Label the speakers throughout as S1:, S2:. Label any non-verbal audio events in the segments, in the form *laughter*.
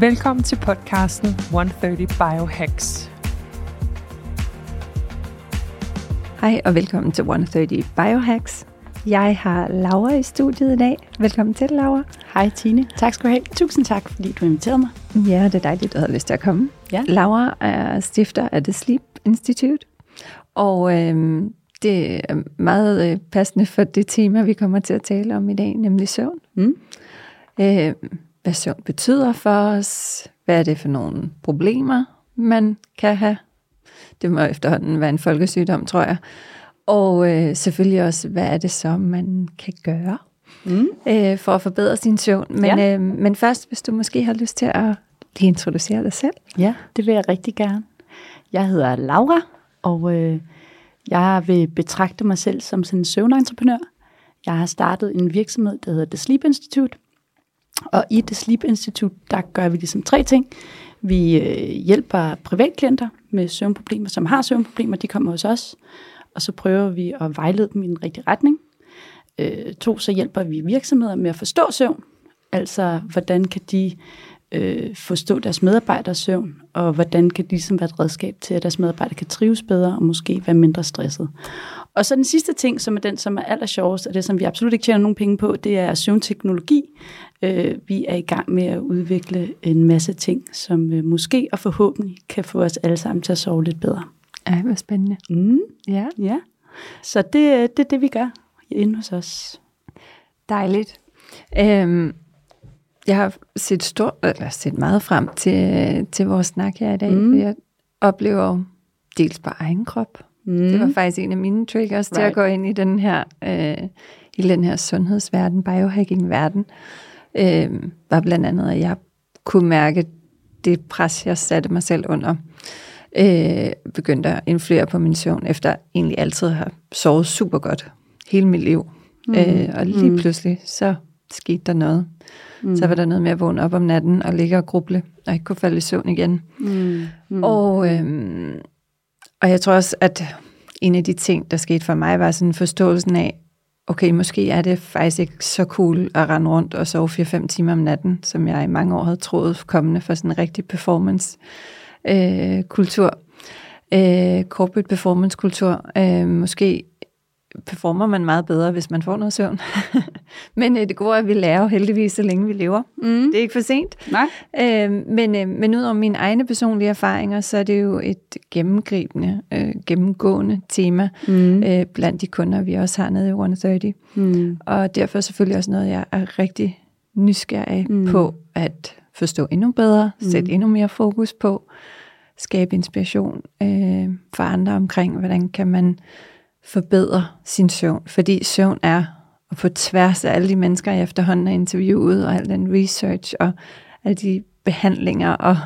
S1: Velkommen til podcasten 130 Biohacks.
S2: Hej og velkommen til 130 Biohacks. Jeg har Laura i studiet i dag. Velkommen til, Laura.
S3: Hej Tine. Tak skal du have. Tusind tak, fordi du inviterede mig.
S2: Ja, det er dejligt, at du havde lyst til at komme.
S3: Ja.
S2: Laura er stifter af The Sleep Institute, og øhm, det er meget øh, passende for det tema, vi kommer til at tale om i dag, nemlig søvn.
S3: Mm.
S2: Øh, hvad søvn betyder for os, hvad er det for nogle problemer, man kan have. Det må efterhånden være en folkesygdom, tror jeg. Og øh, selvfølgelig også, hvad er det så, man kan gøre
S3: Mm.
S2: øh, for at forbedre sin søvn. Men,
S3: Ja.
S2: øh, men først, hvis du måske har lyst til at lige introducere dig selv.
S3: Ja, det vil jeg rigtig gerne. Jeg hedder Laura, og øh, jeg vil betragte mig selv som sådan en søvnentreprenør. Jeg har startet en virksomhed, der hedder The Sleep Institute. Og i The Sleep Institute, der gør vi ligesom tre ting. Vi øh, hjælper privatklienter med søvnproblemer, som har søvnproblemer, de kommer hos os. Og så prøver vi at vejlede dem i den rigtige retning. Øh, to, så hjælper vi virksomheder med at forstå søvn. Altså, hvordan kan de øh, forstå deres medarbejderes søvn, og hvordan kan de ligesom være et redskab til, at deres medarbejdere kan trives bedre, og måske være mindre stresset. Og så den sidste ting, som er den, som er aller sjovest, og det, som vi absolut ikke tjener nogen penge på, det er søvnteknologi. Øh, vi er i gang med at udvikle en masse ting, som øh, måske og forhåbentlig kan få os alle sammen til at sove lidt bedre.
S2: Ej, hvor spændende.
S3: Mm,
S2: Ja,
S3: ja. Så det, øh, det er det, vi gør inde hos os.
S2: dejligt. Øhm, jeg har set, stor, eller set meget frem til, til vores snak her i dag,
S3: Mm.
S2: for jeg oplever dels på egen krop.
S3: Mm.
S2: Det var faktisk en af mine triggers right. til at gå ind i den her, øh, i den her sundhedsverden, biohacking-verden. Øh, var blandt andet, at jeg kunne mærke det pres, jeg satte mig selv under. Øh, begyndte at influere på min søvn, efter egentlig altid have sovet super godt hele mit liv. Mm. Øh, og lige
S3: Mm.
S2: pludselig, så skete der noget. Mm. Så var der noget med at vågne op om natten og ligge og gruble, og ikke kunne falde i søvn igen.
S3: Mm. Mm.
S2: Og, øhm, og jeg tror også, at en af de ting, der skete for mig, var sådan forståelsen af, okay, måske er det faktisk ikke så cool at rende rundt og sove 4-5 timer om natten, som jeg i mange år havde troet kommende for sådan en rigtig performance øh. Øh, corporate performance kultur. Øh, måske performer man meget bedre, hvis man får noget søvn. *laughs* Men øh, det gode er, at vi lærer jo heldigvis, så længe vi lever.
S3: Mm.
S2: Det er ikke for sent.
S3: Nej.
S2: Øh, men, øh, men ud over mine egne personlige erfaringer, så er det jo et gennemgribende, øh, gennemgående tema
S3: Mm.
S2: øh, blandt de kunder, vi også har nede i 130.
S3: Mm.
S2: Og derfor selvfølgelig også noget, jeg er rigtig nysgerrig
S3: Mm.
S2: på at forstå endnu bedre,
S3: Mm.
S2: sætte endnu mere fokus på, skabe inspiration øh, for andre omkring, hvordan kan man forbedre sin søvn. Fordi søvn er, og på tværs af alle de mennesker, jeg efterhånden har interviewet, og al den research, og alle de behandlinger og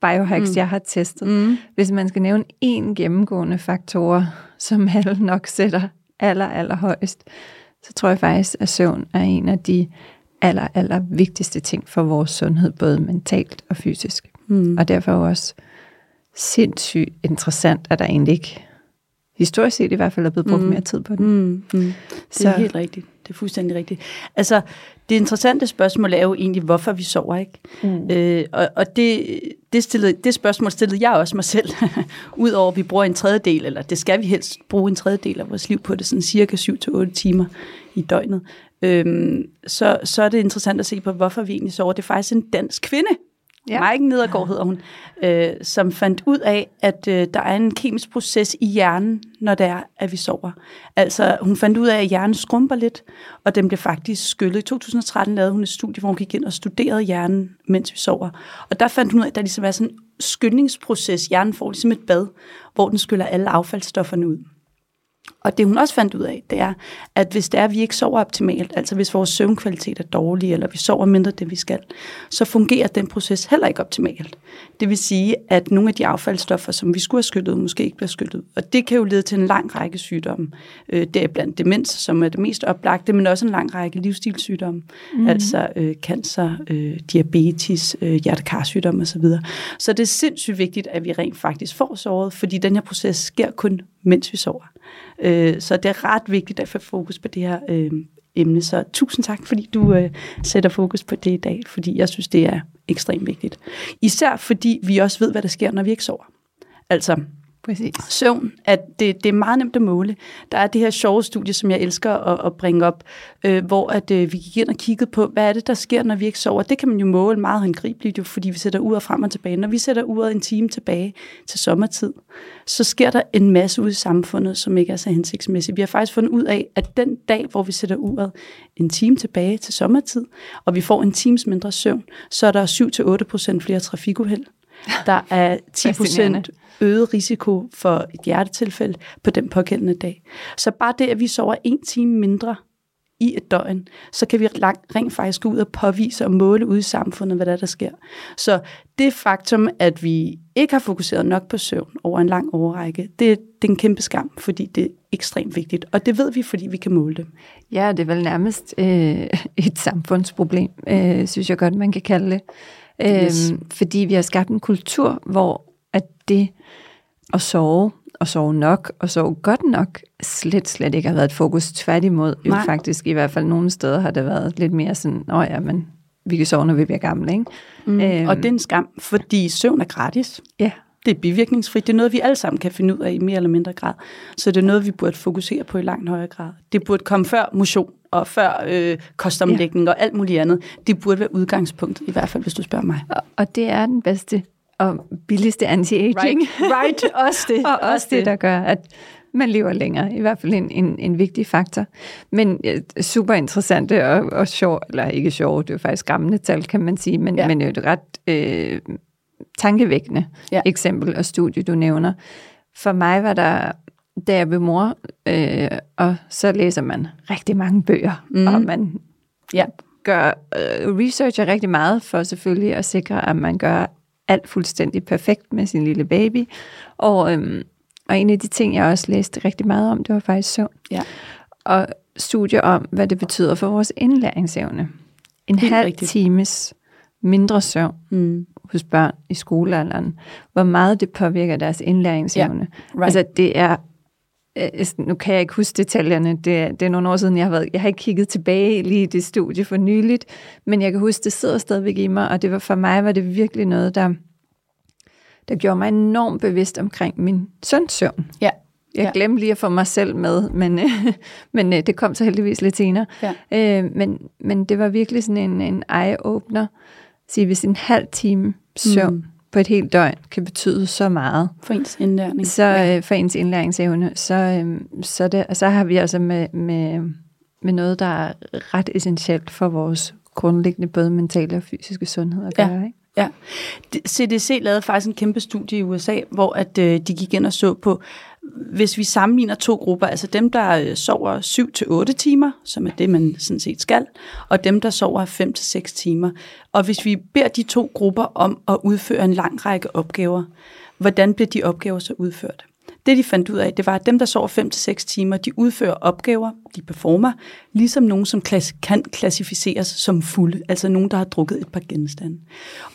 S2: biohacks,
S3: Mm.
S2: jeg har testet.
S3: Mm.
S2: Hvis man skal nævne én gennemgående faktor, som *laughs* alle nok sætter aller, aller højst, så tror jeg faktisk, at søvn er en af de aller, aller vigtigste ting for vores sundhed, både mentalt og fysisk.
S3: Mm.
S2: Og derfor er også sindssygt interessant, at der egentlig ikke, historisk set i hvert fald, er blevet brugt
S3: Mm.
S2: mere tid på det.
S3: Mm. Mm. Det
S2: Så-
S3: er helt rigtigt. Det er fuldstændig rigtigt. Altså, det interessante spørgsmål er jo egentlig, hvorfor vi sover, ikke?
S2: Mm.
S3: Øh, og og det, det, stillede, det spørgsmål stillede jeg også mig selv. *laughs* Udover at vi bruger en tredjedel, eller det skal vi helst bruge en tredjedel af vores liv på det, sådan cirka 7-8 timer i døgnet. Øhm, så, så er det interessant at se på, hvorfor vi egentlig sover. Det er faktisk en dansk kvinde,
S2: Ja.
S3: Maiken Nedergaard hedder hun, øh, som fandt ud af, at øh, der er en kemisk proces i hjernen, når det er, at vi sover. Altså, hun fandt ud af, at hjernen skrumper lidt, og den bliver faktisk skyllet. I 2013 lavede hun et studie, hvor hun gik ind og studerede hjernen, mens vi sover. Og der fandt hun ud af, at der ligesom er sådan en skyldningsproces. Hjernen får ligesom et bad, hvor den skyller alle affaldsstofferne ud. Og det hun også fandt ud af, det er, at hvis det er, at vi ikke sover optimalt, altså hvis vores søvnkvalitet er dårlig, eller vi sover mindre det, vi skal, så fungerer den proces heller ikke optimalt. Det vil sige, at nogle af de affaldsstoffer, som vi skulle have skyllet ud, måske ikke bliver skyllet ud. Og det kan jo lede til en lang række sygdomme. Øh, det er blandt demens, som er det mest oplagte, men også en lang række livsstilssygdomme. Mm. Altså øh, cancer, øh, diabetes, øh, hjertekarsygdomme osv. Så det er sindssygt vigtigt, at vi rent faktisk får sovet, fordi den her proces sker kun, mens vi sover. Øh, så det er ret vigtigt at få fokus på det her øh, emne. Så tusind tak, fordi du øh, sætter fokus på det i dag, fordi jeg synes, det er ekstremt vigtigt. Især fordi vi også ved, hvad der sker, når vi ikke sover. Altså,
S2: Præcis.
S3: søvn, at det, det er meget nemt at måle. Der er det her sjove studie, som jeg elsker at, at bringe op, øh, hvor at, øh, vi gik ind og kiggede på, hvad er det, der sker, når vi ikke sover. Det kan man jo måle meget håndgribeligt, jo, fordi vi sætter uret frem og tilbage. Når vi sætter uret en time tilbage til sommertid, så sker der en masse ud i samfundet, som ikke er så hensigtsmæssigt. Vi har faktisk fundet ud af, at den dag, hvor vi sætter uret en time tilbage til sommertid, og vi får en times mindre søvn, så er der 7-8% flere trafikuheld. *laughs* Der er 10
S2: Fascinerende.
S3: Øget risiko for et hjertetilfælde på den pågældende dag. Så bare det, at vi sover en time mindre i et døgn, så kan vi rent faktisk gå ud og påvise og måle ude i samfundet, hvad der, er, der sker. Så det faktum, at vi ikke har fokuseret nok på søvn over en lang overrække, det, det er en kæmpe skam, fordi det er ekstremt vigtigt. Og det ved vi, fordi vi kan måle det.
S2: Ja, det er vel nærmest øh, et samfundsproblem, øh, synes jeg godt, man kan kalde det. Øh,
S3: Yes.
S2: Fordi vi har skabt en kultur, hvor at det at sove, og sove nok, og sove godt nok, slet, slet ikke har været et fokus. Tværtimod, jo faktisk i hvert fald nogle steder har det været lidt mere sådan, åh ja, men vi kan sove, når vi bliver gamle, ikke?
S3: Mm.
S2: Øhm.
S3: Og det er en skam, fordi søvn er gratis.
S2: Ja,
S3: Det er bivirkningsfrit. Det er noget, vi alle sammen kan finde ud af i mere eller mindre grad. Så det er noget, vi burde fokusere på i langt højere grad. Det burde komme før motion og før øh, kostomlægning ja. og alt muligt andet. Det burde være udgangspunktet, i hvert fald hvis du spørger mig.
S2: og, og det er den bedste og billigste anti-aging.
S3: right. Også det. *laughs*
S2: og også det, der gør, at man lever længere. I hvert fald en, en, en vigtig faktor. Men super interessante og, og sjov, eller ikke sjov, det er jo faktisk gamle tal, kan man sige, men,
S3: Ja.
S2: men jo et ret øh, tankevækkende
S3: Ja.
S2: eksempel og studie, du nævner. For mig var der, da jeg blev mor, øh, og så læser man rigtig mange bøger, mm. og man
S3: Ja.
S2: gør øh, researcher rigtig meget for selvfølgelig at sikre, at man gør alt fuldstændig perfekt med sin lille baby. Og, øhm, og en af de ting, jeg også læste rigtig meget om, det var faktisk søvn.
S3: Ja.
S2: Og studier om, hvad det betyder for vores indlæringsevne. En
S3: Helt
S2: halv
S3: rigtigt.
S2: times mindre søvn
S3: Mm.
S2: hos børn i skolealderen, hvor meget det påvirker deres indlæringsevne.
S3: right.
S2: Altså det er, nu kan jeg ikke huske detaljerne, det er, det er nogle år siden, jeg har været, jeg har ikke kigget tilbage lige i det studie for nyligt, men jeg kan huske, det sidder stadigvæk i mig, og det var for mig var det virkelig noget, der, der gjorde mig enormt bevidst omkring min søns søvn.
S3: Ja.
S2: Jeg
S3: Ja.
S2: glemte lige at få mig selv med, men, *laughs* men øh, det kom så heldigvis lidt senere.
S3: Ja.
S2: Øh, men, men det var virkelig sådan en, en eye-opener. Sige, hvis en halv time søvn
S3: Mm.
S2: På et helt døgn kan betyde så meget,
S3: For ens indlæring.
S2: så øh, for ens indlæringsevne, så, øh, så, det, så har vi altså med, med, med noget, der er ret essentielt for vores grundlæggende både mentale og fysiske sundhed at
S3: Ja.
S2: gøre. Ikke?
S3: Ja. CDC lavede faktisk en kæmpe studie i USA, hvor at, øh, de gik ind og så på, hvis vi sammenligner to grupper, altså dem, der øh, sover 7-8 timer, som er det, man sådan set skal, og dem, der sover 5-6 timer. Og hvis vi beder de to grupper om at udføre en lang række opgaver, hvordan bliver de opgaver så udført? Det, de fandt ud af, det var, at dem, der sover 5-6 timer, de udfører opgaver, de performer, ligesom nogen, som klass- kan klassificeres som fulde, altså nogen, der har drukket et par genstande.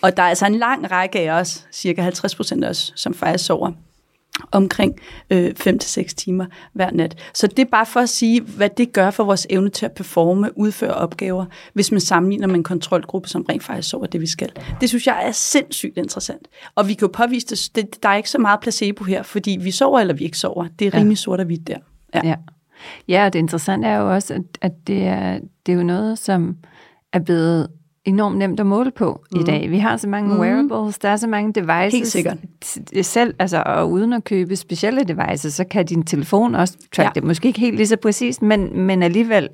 S3: Og der er altså en lang række af os, cirka 50 procent af os, som faktisk sover omkring øh, 5-6 timer hver nat. Så det er bare for at sige, hvad det gør for vores evne til at performe, udføre opgaver, hvis man sammenligner med en kontrolgruppe, som rent faktisk sover det, vi skal. Det synes jeg er sindssygt interessant. Og vi kan jo påvise det, det der er ikke så meget placebo her, fordi vi sover eller vi ikke sover. Det er
S2: Ja.
S3: rimelig sort og hvidt der. Ja.
S2: Ja. ja, og det interessante er jo også, at, at det, er, det er jo noget, som er blevet enormt nemt at måle på mm. i dag. Vi har så mange mm. wearables, der er så mange devices.
S3: Helt sikkert.
S2: Selv, altså, og uden at købe specielle devices, så kan din telefon også track
S3: Ja.
S2: det. Måske ikke helt lige så præcist, men, men alligevel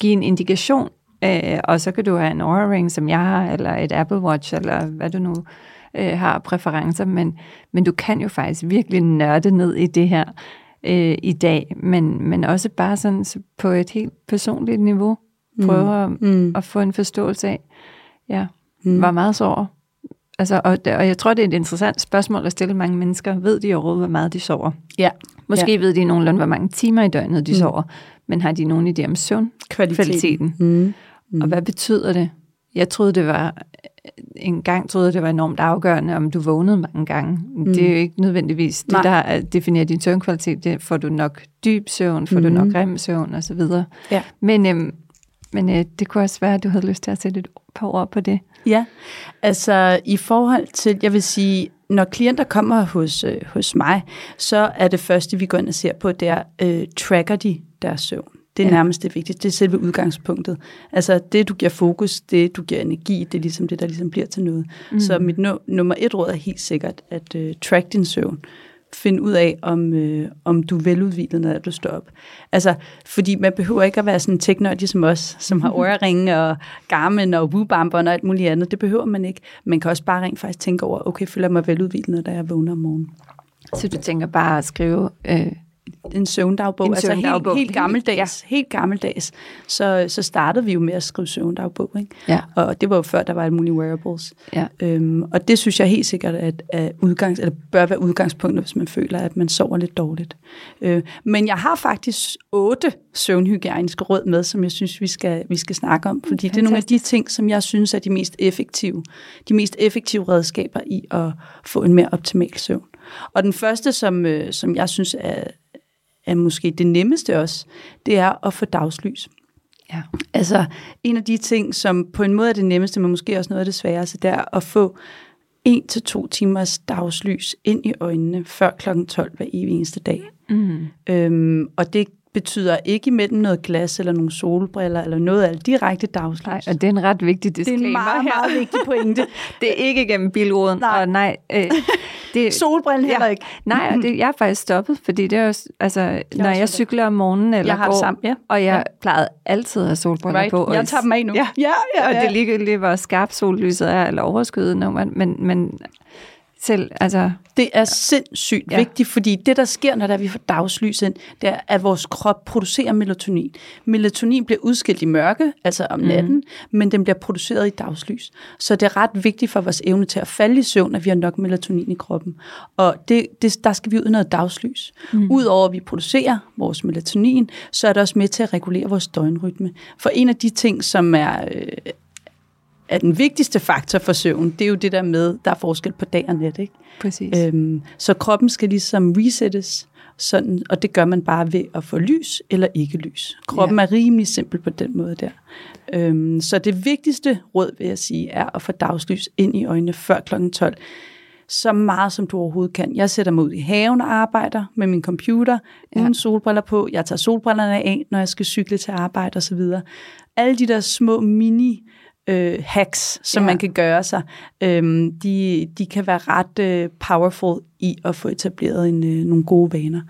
S2: give en indikation. Øh, og så kan du have en Oura Ring, som jeg har, eller et Apple Watch, eller hvad du nu øh, har præferencer. Men, men du kan jo faktisk virkelig nørde ned i det her øh, i dag, men, men også bare sådan så på et helt personligt niveau prøve mm. at,
S3: Mm.
S2: at få en forståelse af, ja,
S3: Mm.
S2: hvor meget sover. Altså, og, og jeg tror, det er et interessant spørgsmål at stille mange mennesker. Ved de overhovedet, hvor meget de sover?
S3: Ja.
S2: Måske ja. ved de nogenlunde, hvor mange timer i døgnet de
S3: Mm.
S2: sover, men har de nogen idé om søvn? Kvaliteten.
S3: Mm.
S2: Mm. Og hvad betyder det? Jeg troede, det var en gang troede jeg, det var enormt afgørende, om du vågnede mange gange. Mm. Det er jo ikke nødvendigvis det,
S3: Nej.
S2: der er- definerer din søvnkvalitet. Det får du nok dyb søvn, får mm. du nok rem søvn osv.
S3: Ja.
S2: Men, øhm, men øh, det kunne også være, at du havde lyst til at sætte et par ord på det.
S3: Ja, altså i forhold til, jeg vil sige, når klienter kommer hos, øh, hos mig, så er det første, vi går ind og ser på, det er, øh, tracker de deres søvn? Det er
S2: Ja.
S3: nærmest det vigtigste. Det er selve udgangspunktet. Altså det, du giver fokus, det, du giver energi, det er ligesom det, der ligesom bliver til noget. Mm. Så mit nu- nummer et råd er helt sikkert at øh, track din søvn. Find ud af, om, øh, om du er veludvilet, når du står op. Altså, fordi man behøver ikke at være sådan teknørdig som os, som har *laughs* øreringe og Garmin og Woo-bamper og alt muligt andet. Det behøver man ikke. Man kan også bare rent faktisk tænke over, okay, føler jeg mig veludvilet, når jeg vågner om morgenen.
S2: Så du tænker bare at skrive... Øh,
S3: En søvndagbog,
S2: En
S3: altså
S2: søvndagbog.
S3: Helt, helt gammeldags. Helt gammeldags. Så, så startede vi jo med at skrive søvndagbog, ikke?
S2: ja,
S3: Og det var jo før, der var alle mulige wearables.
S2: ja.
S3: Øhm, og det synes jeg helt sikkert at, at udgangs, eller bør være udgangspunktet, hvis man føler, at man sover lidt dårligt. Øh, men jeg har faktisk otte søvnhygiejniske råd med, som jeg synes, vi skal, vi skal snakke om. Fordi det er nogle af de ting, som jeg synes er de mest effektive. De mest effektive redskaber i at få en mere optimal søvn. Og den første, som, øh, som jeg synes er, er måske det nemmeste også, det er at få dagslys.
S2: ja.
S3: Altså, en af de ting, som på en måde er det nemmeste, men måske også noget af det sværeste, det er at få en til to timers dagslys ind i øjnene før kl. 12 hver evig eneste dag.
S2: Mm.
S3: Øhm, og det betyder ikke imellem noget glas eller nogle solbriller eller noget af det direkte dagslys.
S2: Nej, og det er en ret vigtig
S3: det er
S2: disclaimer
S3: en meget,
S2: her.
S3: meget *laughs* vigtig pointe.
S2: Det er ikke gennem bilruden,
S3: Nej.
S2: og nej, øh, *laughs* det,
S3: Solbrillen heller ikke.
S2: nej, og det, jeg er faktisk stoppet, fordi det er jo, altså, når
S3: også
S2: jeg cykler om morgenen eller
S3: Jeg har
S2: går,
S3: det samme, ja.
S2: og jeg
S3: Ja.
S2: plejede altid at have solbriller
S3: Right.
S2: på. og
S3: Jeg tager dem af nu.
S2: Ja,
S3: ja, ja,
S2: og
S3: ja.
S2: det er ligegyldigt, hvor skarpt sollyset er, eller overskydende, men, men selv, altså,
S3: Det er sindssygt
S2: Ja.
S3: vigtigt, fordi det, der sker, når der vi får dagslys ind, det er, at vores krop producerer melatonin. Melatonin bliver udskilt i mørke, altså om natten, mm. men den bliver produceret i dagslys. Så det er ret vigtigt for vores evne til at falde i søvn, at vi har nok melatonin i kroppen. Og det, det, der skal vi ud i noget dagslys. Mm. Udover at vi producerer vores melatonin, så er det også med til at regulere vores døgnrytme. For en af de ting, som er... Øh, er den vigtigste faktor for søvn, det er jo det der med, der er forskel på dag og nat, ikke?
S2: præcis.
S3: Øhm, så kroppen skal ligesom resettes, sådan, og det gør man bare ved at få lys eller ikke lys. Kroppen ja. er rimelig simpel på den måde der. Øhm, så det vigtigste råd, vil jeg sige, er at få dagslys ind i øjnene før kl. 12. Så meget som du overhovedet kan. Jeg sætter mig ud i haven og arbejder med min computer,
S2: Ja.
S3: uden solbriller på. Jeg tager solbrillerne af, når jeg skal cykle til arbejde osv. Alle de der små mini øh, hacks, som
S2: Ja.
S3: man kan gøre sig, øhm, de, de kan være ret øh, powerful i at få etableret en, øh, nogle gode vaner.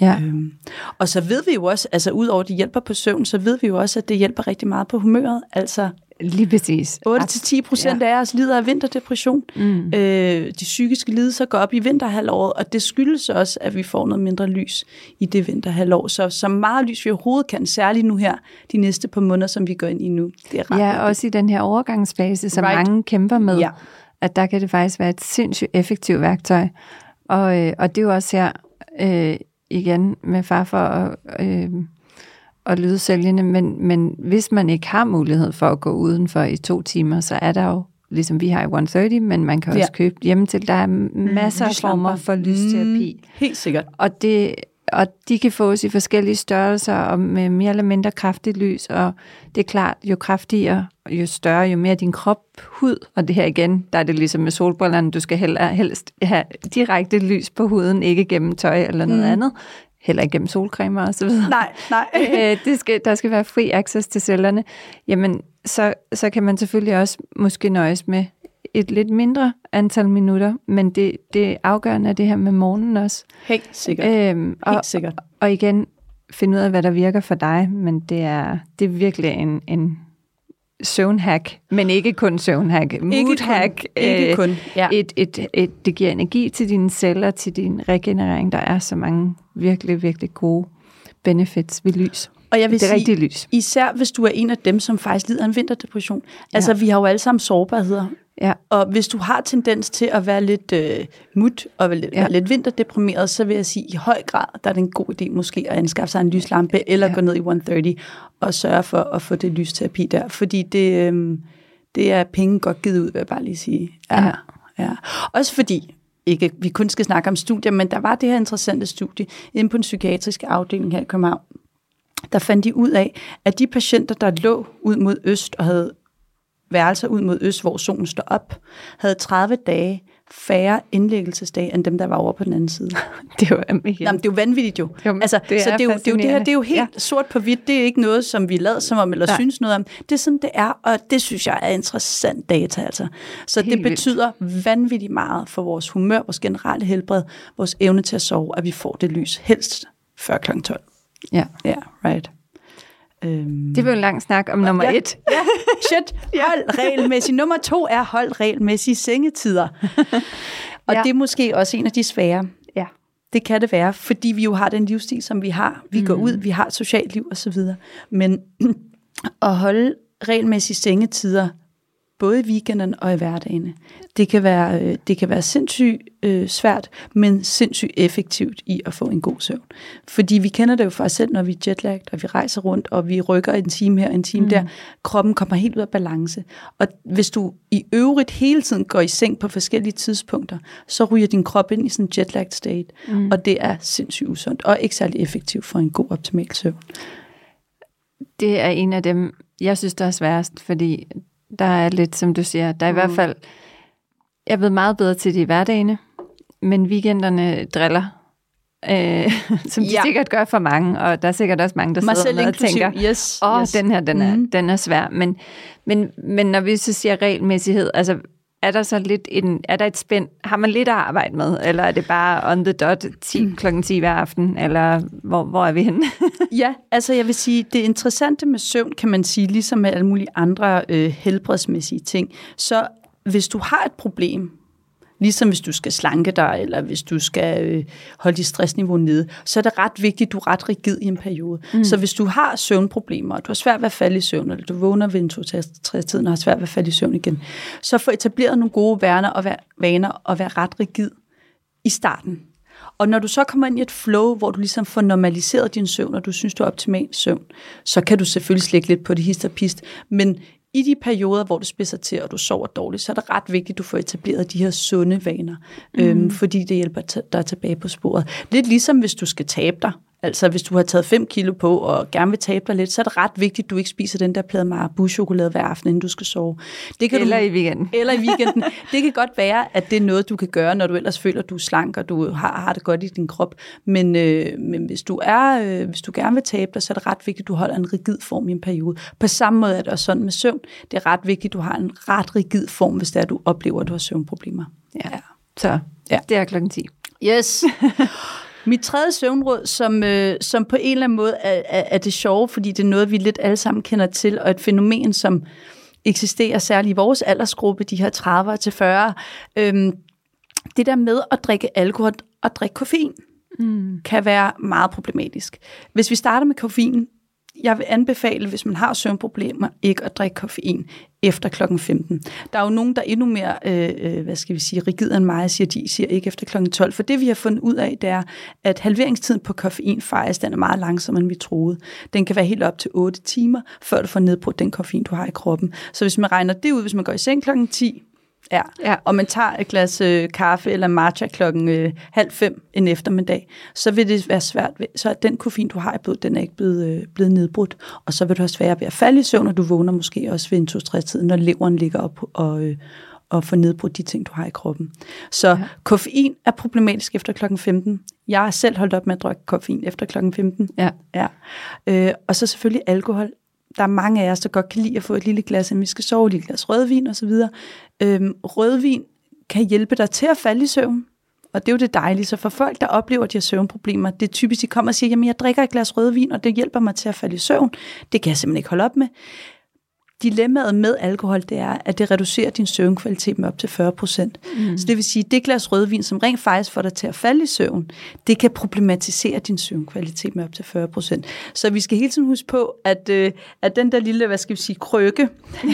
S2: ja.
S3: Øhm, og så ved vi jo også, altså udover at det hjælper på søvn, så ved vi jo også, at det hjælper rigtig meget på humøret. Altså
S2: Lige præcis.
S3: 8-10 procent af os lider af vinterdepression.
S2: Mm.
S3: Øh, de psykiske lidelser går op i vinterhalvåret, og det skyldes også, at vi får noget mindre lys i det vinterhalvår. Så så meget lys vi overhovedet kan, særligt nu her, de næste par måneder, som vi går ind i nu. Det er ret
S2: Ja, også i den her overgangsfase, som
S3: Right.
S2: mange kæmper med,
S3: Ja.
S2: at der kan det faktisk være et sindssygt effektivt værktøj. Og, øh, og det er jo også her, øh, igen med far for at, øh, at lyde sælgende, men, men hvis man ikke har mulighed for at gå udenfor i to timer, så er der jo, ligesom vi har i 130, men man kan også
S3: Ja.
S2: købe hjemme til. Der er masser af former for lysterapi.
S3: Mm, helt sikkert.
S2: Og, det, og de kan fås i forskellige størrelser og med mere eller mindre kraftigt lys. Og det er klart, jo kraftigere jo større, jo mere din krop hud. Og det her igen, der er det ligesom med solbrillerne, du skal heller, helst have direkte lys på huden, ikke gennem tøj eller noget
S3: Mm.
S2: andet. Heller ikke gennem solcremer og så videre.
S3: Nej, nej. *laughs*
S2: øh, det skal, der skal være fri access til cellerne. Jamen, så, så kan man selvfølgelig også måske nøjes med et lidt mindre antal minutter, men det, det afgørende er det her med morgenen også.
S3: Helt sikkert.
S2: Øhm, og,
S3: Helt sikkert.
S2: og igen, finde ud af, hvad der virker for dig, men det er, det er virkelig en, en søvnhack, men ikke kun søvnhack. Moodhack.
S3: Ikke kun.
S2: Ja. Et, et, et, det giver energi til dine celler, til din regenerering. Der er så mange virkelig, virkelig gode benefits ved lys.
S3: Og jeg vil
S2: det er
S3: sige,
S2: lys.
S3: især hvis du er en af dem, som faktisk lider af en vinterdepression. Altså, vi har jo alle sammen sårbarheder.
S2: Ja.
S3: Og hvis du har tendens til at være lidt øh, mut og lidt,
S2: Ja.
S3: ja. lidt vinterdeprimeret, så vil jeg sige, at i høj grad, der er det en god idé måske at anskaffe sig en lyslampe, eller
S2: Ja.
S3: ja. gå ned i 130 og sørge for at få det lysterapi der. Fordi det, øh, det er penge godt givet ud, vil jeg bare lige sige.
S2: Ja.
S3: ja. Også fordi, ikke, vi kun skal snakke om studier, men der var det her interessante studie inde på den psykiatriske afdeling her i København, der fandt de ud af, at de patienter, der lå ud mod øst og havde værelser ud mod øst, hvor solen står op, havde 30 dage færre indlæggelsesdage, end dem, der var over på den anden side. *laughs*
S2: Det er jo.
S3: Jamen, det er jo vanvittigt jo.
S2: Jo, men
S3: altså,
S2: det
S3: så
S2: er
S3: det er, jo, det, er jo det her, det er jo helt ja. sort på hvidt. Det er ikke noget, som vi lader som om, eller
S2: Nej.
S3: Synes noget om. Det er sådan, det er, og det synes jeg er interessant data. Altså. Så
S2: Helt
S3: det
S2: vildt.
S3: betyder vanvittigt meget for vores humør, vores generelle helbred, vores evne til at sove, at vi får det lys helst før kl. 12.
S2: Ja.
S3: Ja, right. Øhm.
S2: Det var en lang snak om nummer
S3: Ja.
S2: et.
S3: Ja, shit. *laughs* Hold regelmæssigt. Nummer to er hold regelmæssige sengetider. Og
S2: ja.
S3: det er måske også en af de svære.
S2: Ja.
S3: Det kan det være, fordi vi jo har den livsstil, som vi har. Vi mm. går ud, vi har et socialt liv osv. Men *clears throat* at holde regelmæssige sengetider, både i weekenden og i hverdagene, det kan være, øh, det kan være sindssygt øh, svært, men sindssygt effektivt i at få en god søvn. Fordi vi kender det jo for os selv, når vi er jetlagt, og vi rejser rundt, og vi rykker en time her, en time mm. der. Kroppen kommer helt ud af balance. Og hvis du i øvrigt hele tiden går i seng på forskellige tidspunkter, så ryger din krop ind i sådan en jetlagt state. Mm. Og det er sindssygt usundt, og ikke særlig effektivt for en god optimal søvn.
S2: Det er en af dem, jeg synes, der er sværest, fordi der er lidt, som du siger, der er i hvert fald, jeg er blevet meget bedre til det i hverdagene, men weekenderne driller, øh, *laughs* som de
S3: Ja.
S2: sikkert gør for mange, og der er sikkert også mange, der
S3: Mig
S2: sidder og tænker,
S3: Yes,
S2: åh,
S3: yes.
S2: den her, den er,
S3: Mhm.
S2: den er svær. Men, men, men når vi så siger regelmæssighed, altså er der så lidt en, er der et spænd, har man lidt at arbejde med, eller er det bare on the dot 10,
S3: Mm.
S2: klokken 10 hver aften, eller hvor, hvor er vi henne? *laughs*
S3: Ja, altså jeg vil sige, det interessante med søvn, kan man sige, ligesom med alle mulige andre øh, helbredsmæssige ting, så hvis du har et problem, ligesom hvis du skal slanke dig, eller hvis du skal øh, holde dit stressniveau nede, så er det ret vigtigt, at du er ret rigid i en periode. Mm. Så hvis du har søvnproblemer, og du har svært ved at falde i søvn, eller du vågner ved en to tiden og har svært ved at falde i søvn igen, så få etableret nogle gode vaner og, vaner og være ret rigid i starten. Og når du så kommer ind i et flow, hvor du ligesom får normaliseret din søvn, og du synes, du er optimal søvn, så kan du selvfølgelig slække lidt på det hist og pist. Men i de perioder, hvor du spidser til, og du sover dårligt, så er det ret vigtigt, at du får etableret de her sunde vaner, mm. øhm, fordi det hjælper dig tilbage på sporet. Lidt ligesom hvis du skal tabe dig. Altså hvis du har taget 5 kilo på og gerne vil tabe dig lidt, så er det ret vigtigt, at du ikke spiser den der plade Marabu-chokolade hver aften, inden du skal sove. Det kan
S2: eller
S3: du,
S2: i weekenden.
S3: eller i weekenden. *laughs* Det kan godt være, at det er noget, du kan gøre, når du ellers føler, at du er slank, og du har, har det godt i din krop. Men, øh, men hvis, du er, øh, hvis du gerne vil tabe dig, så er det ret vigtigt, at du holder en rigid form i en periode. På samme måde er det også sådan med søvn. Det er ret vigtigt, at du har en ret rigid form, hvis det er, at du oplever, at du har søvnproblemer.
S2: Ja. Så
S3: Ja.
S2: ja. det er klokken 10.
S3: Yes. *laughs* Mit tredje søvnråd, som, øh, som på en eller anden måde er, er, er det sjove, fordi det er noget, vi lidt alle sammen kender til, og et fænomen, som eksisterer særligt i vores aldersgruppe, de her 30 til 40. Øhm, det der med at drikke alkohol og drikke koffein mm. kan være meget problematisk. Hvis vi starter med koffein, jeg vil anbefale, hvis man har søvnproblemer, ikke at drikke koffein efter klokken 15. Der er jo nogen, der er endnu mere, øh, øh, hvad skal vi sige, rigid end mig, siger de, siger ikke efter klokken 12. For det vi har fundet ud af, det er, at halveringstiden på koffein faktisk, den er meget langsommere, end vi troede. Den kan være helt op til 8 timer, før du får nedbrudt den koffein, du har i kroppen. Så hvis man regner det ud, hvis man går i seng klokken 10, Ja.
S2: Ja.
S3: og man tager et glas øh, kaffe eller matcha klokken øh, halv fem en eftermiddag, så vil det være svært. Ved, så den koffein, du har i blodet, den er ikke blevet, øh, blevet nedbrudt. Og så vil du have svært ved at falde i søvn, og du vågner måske også ved en to-tre tid, når leveren ligger op og, øh, og får nedbrudt de ting, du har i kroppen. Så ja. koffein er problematisk efter klokken 15. Jeg har selv holdt op med at drikke koffein efter klokken 15.
S2: Ja.
S3: Ja. Øh, og så selvfølgelig alkohol. Der er mange af os, der godt kan lide at få et lille glas, at vi skal sove, et lille glas rødvin osv. Øhm, rødvin kan hjælpe dig til at falde i søvn. Og det er jo det dejlige. Så for folk, der oplever, at de har søvnproblemer, det er typisk, de kommer og siger, jamen jeg drikker et glas rødvin, og det hjælper mig til at falde i søvn. Det kan jeg simpelthen ikke holde op med dilemmaet med alkohol, det er, at det reducerer din søvnkvalitet med op til 40 procent. Mm. Så det vil sige, at det glas rødvin, som rent faktisk får dig til at falde i søvn, det kan problematisere din søvnkvalitet med op til 40 procent. Så vi skal hele tiden huske på, at, øh, at den der lille, hvad skal vi sige, krøkke,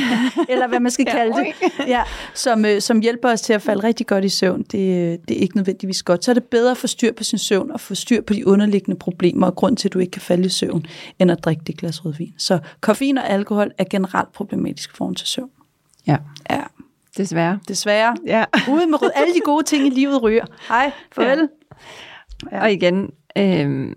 S3: *laughs* eller hvad man skal kalde det, *laughs* ja, som, øh, som hjælper os til at falde rigtig godt i søvn, det, det er ikke nødvendigvis godt. Så er det bedre at få styr på sin søvn og få styr på de underliggende problemer og grund til, at du ikke kan falde i søvn, end at drikke det glas rødvin. Så koffein og alkohol er generelt problematisk forhold til søvn.
S2: Ja.
S3: Ja,
S2: Desværre.
S3: desværre.
S2: Ja.
S3: Ude med rød. Alle de gode ting i livet ryger. Hej, farvel.
S2: Ja. Og igen, øh,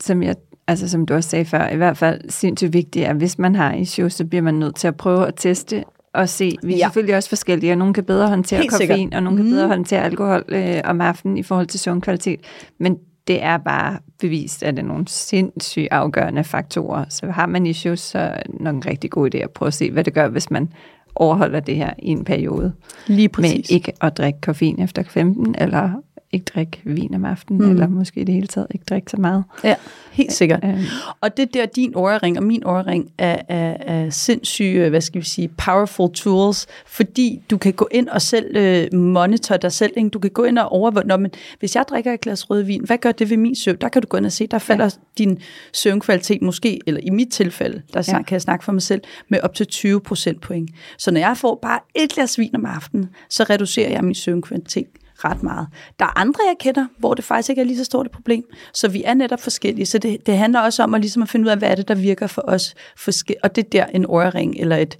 S2: som, jeg, altså, som du også sagde før, i hvert fald sindssygt vigtigt, at hvis man har issues, så bliver man nødt til at prøve at teste og se. Vi er
S3: Ja.
S2: ja. selvfølgelig også forskellige, og nogen kan bedre håndtere
S3: Helt
S2: koffein,
S3: sikkert.
S2: og nogen kan
S3: Mm.
S2: bedre håndtere alkohol øh, om aftenen i forhold til søvnkvalitet. Men det er bare bevist, at det er nogle sindssygt afgørende faktorer. Så har man issues, så er det nok en rigtig god idé at prøve at se, hvad det gør, hvis man overholder det her i en periode.
S3: Lige
S2: Med
S3: præcis.
S2: ikke at drikke koffein efter 15, eller ikke drikke vin om aftenen,
S3: Mm.
S2: eller måske i det hele taget ikke drikke så meget.
S3: Ja, helt sikkert.
S2: Øh,
S3: Og det der, din årring og min årring er, er, er sindssyge, hvad skal vi sige, powerful tools, fordi du kan gå ind og selv øh, monitor dig selv. Ikke? Du kan gå ind og overvåge, Nå, men hvis jeg drikker et glas rødvin, hvad gør det ved min søvn? Der kan du gå ind og se, der falder ja. din søvnkvalitet måske, eller i mit tilfælde, der ja. Kan jeg snakke for mig selv, med op til 20 procent point. Så når jeg får bare et glas vin om aftenen, så reducerer jeg min søvnkvalitet ret meget. Der er andre, jeg kender, hvor det faktisk ikke er lige så stort et problem. Så vi er netop forskellige. Så det, det handler også om at, ligesom at finde ud af, hvad er det, der virker for os. Forske- og det er der, en årring eller et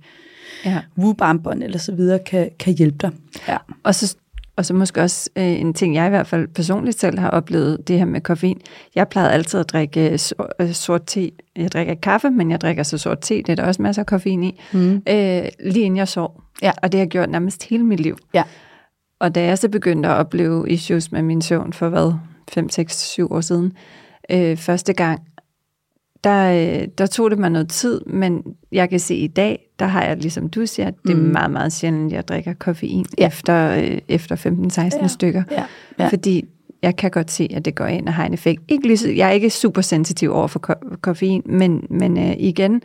S2: ja.
S3: wubarmbånd eller så videre kan, kan hjælpe dig. Ja.
S2: Og så, og så måske også øh, en ting, jeg i hvert fald personligt selv har oplevet, det her med koffein. Jeg plejede altid at drikke øh, sor, øh, sort te. Jeg drikker ikke kaffe, men jeg drikker så sort te. Det er der også masser af koffein i.
S3: Mm.
S2: Øh, lige inden jeg sov.
S3: Ja.
S2: Og det har jeg gjort nærmest hele mit liv.
S3: Ja.
S2: Og da jeg så begyndte at opleve issues med min søvn for hvad, 5, 6, 7 år siden, øh, første gang, der, øh, der tog det mig noget tid, men jeg kan se i dag, der har jeg, ligesom du siger, det er
S3: Mm.
S2: meget, meget sjældent, jeg drikker koffein
S3: Ja.
S2: efter, øh, efter 15-16
S3: Ja.
S2: stykker.
S3: Ja.
S2: Ja. Fordi jeg kan godt se, at det går ind og har en effekt. Ikke lige, jeg er ikke super sensitiv over for ko- koffein, men, men øh, igen,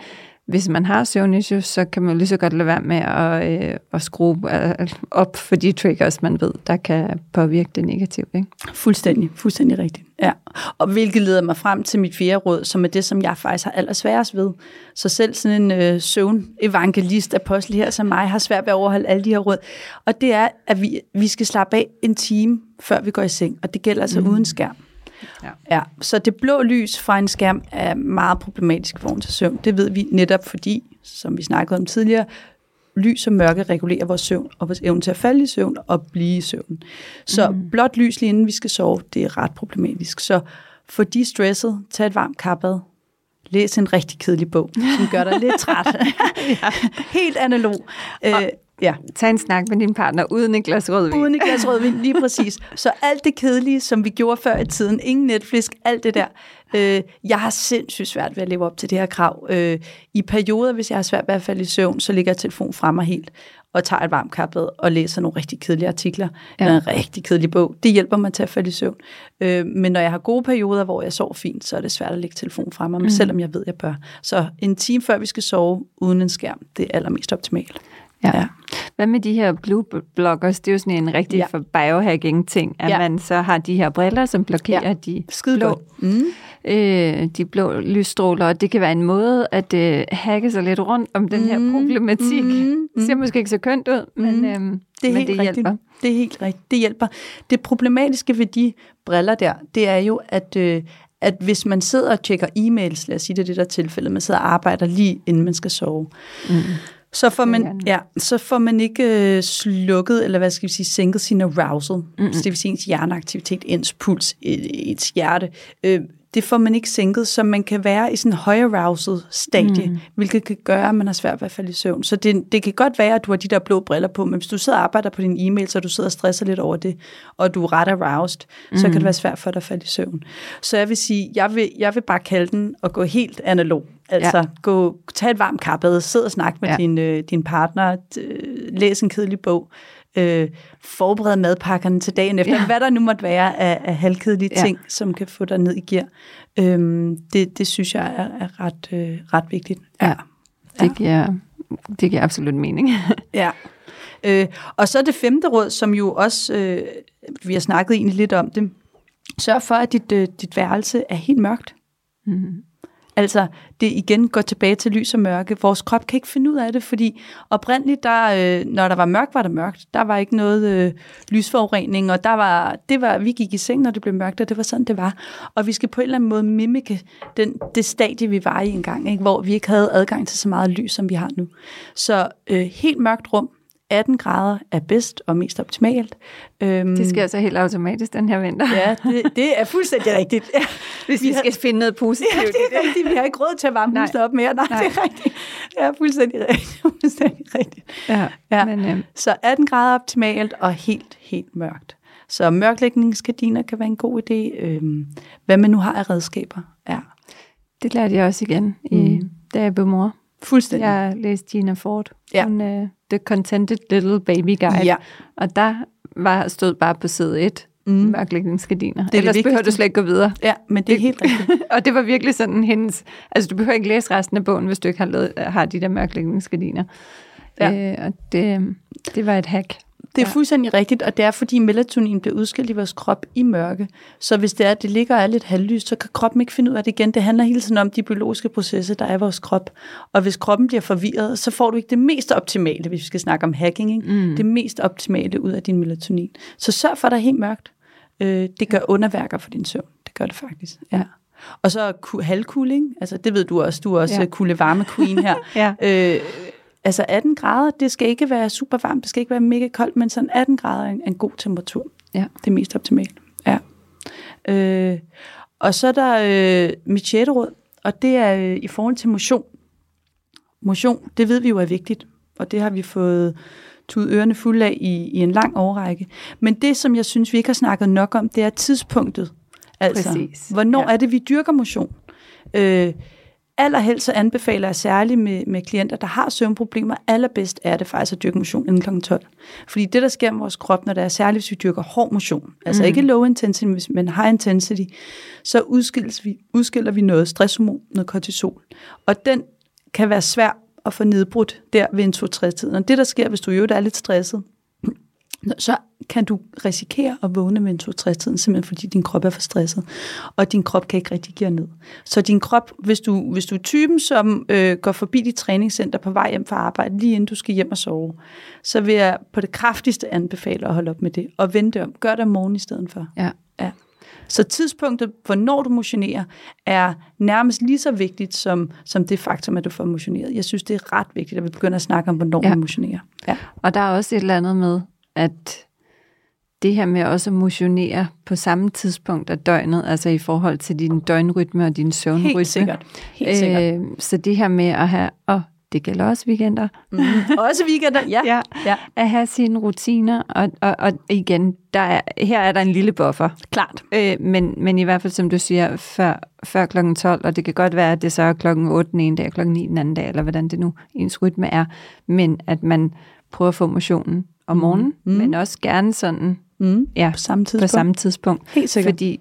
S2: hvis man har søvnissues, så kan man lige så godt lade være med at, øh, at skrue øh, op for de triggers, man ved, der kan påvirke det negativt. Ikke?
S3: Fuldstændig, fuldstændig rigtigt. Ja. Og hvilket leder mig frem til mit fjerde råd, som er det, som jeg faktisk har allersværest ved. Så selv sådan en øh, søvn-evangelist, apostel her som mig, har svært ved at overholde alle de her råd. Og det er, at vi, vi skal slappe af en time, før vi går i seng. Og det gælder altså mm. uden skærm.
S2: Ja.
S3: Ja, så det blå lys fra en skærm er meget problematisk for til søvn. Det ved vi netop fordi, som vi snakkede om tidligere, lys og mørke regulerer vores søvn og vores evne til at falde i søvn og blive i søvn. Så mm. blåt lys lige inden vi skal sove, det er ret problematisk. Så for de stresset, tag et varmt kappad, læs en rigtig kedelig bog, som gør dig lidt træt. *laughs* Helt analog. Øh, ja.
S2: Tag en snak med din partner uden et glas rødvin.
S3: Uden et glas rødvin, lige præcis. *laughs* Så alt det kedelige, som vi gjorde før i tiden, ingen Netflix, alt det der. Øh, jeg har sindssygt svært ved at leve op til det her krav. Øh, I perioder, hvis jeg har svært ved at falde i søvn, så ligger jeg telefonen fra mig helt og tager et varmt kappet og læser nogle rigtig kedelige artikler. Ja. Eller en rigtig kedelig bog. Det hjælper mig til at falde i søvn. Øh, men når jeg har gode perioder, hvor jeg sover fint, så er det svært at lægge telefonen fra mig, mm. selvom jeg ved, jeg bør. Så en time før vi skal sove uden en skærm, det er allermest optimalt.
S2: Ja.
S3: Ja.
S2: Hvad med de her blue blockers? Det er jo sådan en rigtig
S3: Ja.
S2: for biohacking ting, at
S3: Ja.
S2: man så har de her briller, som blokerer
S3: Ja.
S2: de
S3: Skide
S2: blå.
S3: Mm.
S2: øh, de blå lysstråler, og det kan være en måde at øh, hacke sig lidt rundt om den her
S3: Mm,
S2: problematik.
S3: mm,
S2: Mm,
S3: mm.
S2: ser måske ikke så kønt ud, men,
S3: Mm.
S2: øhm,
S3: Det er
S2: men
S3: helt
S2: det
S3: rigtigt.
S2: hjælper.
S3: Det er helt rigtigt. Det hjælper. Det problematiske ved de briller der, det er jo, at, øh, at hvis man sidder og tjekker e-mails, lad os sige det det der tilfælde, man sidder og arbejder lige inden man skal sove,
S2: Mm.
S3: Så får man, ja, så får man ikke øh, slukket, eller hvad skal vi sige, sænket sin arousal. Mm-hmm. Det vil sige ens hjerneaktivitet, ens puls, ens hjerte. Øh, det får man ikke sænket, så man kan være i sådan en høj arousal stadie, mm. hvilket kan gøre, at man har svært ved at falde i søvn. Så det, det kan godt være, at du har de der blå briller på, men hvis du sidder og arbejder på din e-mail, så du sidder og stresser lidt over det, og du er ret aroused, mm. så kan det være svært for dig at falde i søvn. Så jeg vil sige, jeg vil, jeg vil bare kalde den og gå helt analog. Altså, ja. gå, tag et varmt kappet, sid og snak med ja.
S2: Ja.
S3: din, øh, din partner, læs en kedelig bog, øh, forbered madpakkerne til dagen efter, ja.
S2: Ja.
S3: hvad der nu måtte være af, af halvkedelige ja.
S2: Ja.
S3: ting, som kan få dig ned i gear. Øhm, det, det synes jeg er, er ret, øh, ret vigtigt.
S2: Ja. Det giver det giver absolut mening. *laughs*
S3: Ja. Øh, og så det femte råd, som jo også, øh, vi har snakket egentlig lidt om det, sørg for, at dit, øh, dit værelse er helt mørkt.
S2: Mm.
S3: Altså, det igen går tilbage til lys og mørke. Vores krop kan ikke finde ud af det, fordi oprindeligt, der, øh, når der var mørkt, var der mørkt. Der var ikke noget øh, lysforurening, og der var, det var, vi gik i seng, når det blev mørkt, og det var sådan, det var. Og vi skal på en eller anden måde mimike den, det stadie, vi var i engang, ikke? hvor vi ikke havde adgang til så meget lys, som vi har nu. Så øh, helt mørkt rum, 18 grader er bedst og mest optimalt. Øhm,
S2: Det sker altså helt automatisk den her vinter.
S3: Ja, det, det er fuldstændig *laughs* rigtigt. Ja.
S2: Hvis vi skal finde noget positivt
S3: Ja, det er rigtigt. Vi har ikke råd til at varme huset op mere. Nej, Nej, det er rigtigt. Det er fuldstændig rigtigt. *laughs* fuldstændig rigtigt.
S2: Ja,
S3: Ja.
S2: men øh,
S3: Så 18 grader optimalt og helt, helt mørkt. Så mørklægningsgardiner kan være en god idé. Øhm, hvad man nu har af redskaber. Ja,
S2: det lærte jeg også igen, i,
S3: Mm.
S2: da jeg blev mor.
S3: fuldstændig.
S2: Jeg læste Gina Ford.
S3: Ja.
S2: Hun, uh, The Contented Little Baby Guide.
S3: Ja.
S2: Og der var, stod bare på side 1, mm. Mørklægningsgardiner.
S3: det
S2: Ellers behøver du slet ikke gå videre.
S3: ja, men det er helt rigtigt. *laughs*
S2: og det var virkelig sådan hendes... Altså, du behøver ikke læse resten af bogen, hvis du ikke har, lavet, har de der mørklægningsgardiner.
S3: Ja.
S2: Øh, og det, det var et hack.
S3: Det er
S2: Ja.
S3: fuldstændig rigtigt, og det er fordi melatonin bliver udskilt i vores krop i mørke. Så hvis det er, at det ligger og er lidt halvlyst, så kan kroppen ikke finde ud af det igen. Det handler hele tiden om de biologiske processer, der er i vores krop. Og hvis kroppen bliver forvirret, så får du ikke det mest optimale, hvis vi skal snakke om hacking. Ikke?
S2: Mm.
S3: Det mest optimale ud af din melatonin. Så sørg for, at der er helt mørkt. Øh, det gør underværker for din søvn. Det gør det faktisk. Ja. Og så ku- halvkuling. Altså, det ved du også. Du er også
S2: ja.
S3: kulde varme queen her. *laughs*
S2: Ja.
S3: Øh, altså 18 grader, det skal ikke være super varmt, det skal ikke være mega koldt, men sådan 18 grader er en, en god temperatur.
S2: Ja.
S3: Det er mest optimalt. Ja. Øh, og så er der øh, mit sjette råd, og det er øh, i forhold til motion. Motion, det ved vi jo er vigtigt, og det har vi fået tudet ørerne fulde af i, i en lang årrække. Men det, som jeg synes, vi ikke har snakket nok om, det er tidspunktet. Altså,
S2: Præcis.
S3: hvornår
S2: ja.
S3: er det, vi dyrker motion? Øh, allerhelst så anbefaler jeg særligt med, med klienter, der har søvnproblemer, allerbedst er det faktisk at dyrke motion inden kl. 12. Fordi det, der sker med vores krop, når det er særligt, hvis vi dyrker hård motion, altså
S2: Mm.
S3: ikke low intensity, men high intensity, så udskiller vi, udskiller vi noget stresshormon, noget kortisol. Og den kan være svær at få nedbrudt der ved en 2-3-tiden. Og det, der sker, hvis du jo er lidt stresset, så kan du risikere at vågne med en 2-3-tiden, simpelthen fordi din krop er for stresset, og din krop kan ikke rigtig give ned. Så din krop, hvis du, hvis du er typen, som øh, går forbi dit træningscenter på vej hjem fra arbejde, lige inden du skal hjem og sove, så vil jeg på det kraftigste anbefale at holde op med det, og vente om. Gør det om morgenen i stedet for.
S2: Ja.
S3: Ja. Så tidspunktet, hvornår du motionerer, er nærmest lige så vigtigt som, som det faktum, at du får motioneret. Jeg synes, det er ret vigtigt, at vi begynder at snakke om, hvornår
S2: ja.
S3: man motionerer. Ja.
S2: Og der er også et eller andet med, at det her med også at motionere på samme tidspunkt af døgnet, altså i forhold til din døgnrytme og din søvnrytme.
S3: Helt sikkert. Helt sikkert.
S2: Øh, så det her med at have, og det gælder også weekender,
S3: Mm. Også weekender, ja. *laughs*
S2: ja,
S3: ja.
S2: at have sine rutiner, og, og, og igen, der er, her er der en lille buffer.
S3: Klart.
S2: Øh, men, men i hvert fald, som du siger, før, før kl. 12, og det kan godt være, at det så er klokken 8 den ene dag, klokken 9 den anden dag, eller hvordan det nu ens rytme er, men at man prøver at få motionen om morgenen, mm.
S3: Mm.
S2: men også gerne sådan
S3: Mm.
S2: ja,
S3: På samme tidspunkt.
S2: på samme tidspunkt,
S3: Helt sikkert.
S2: fordi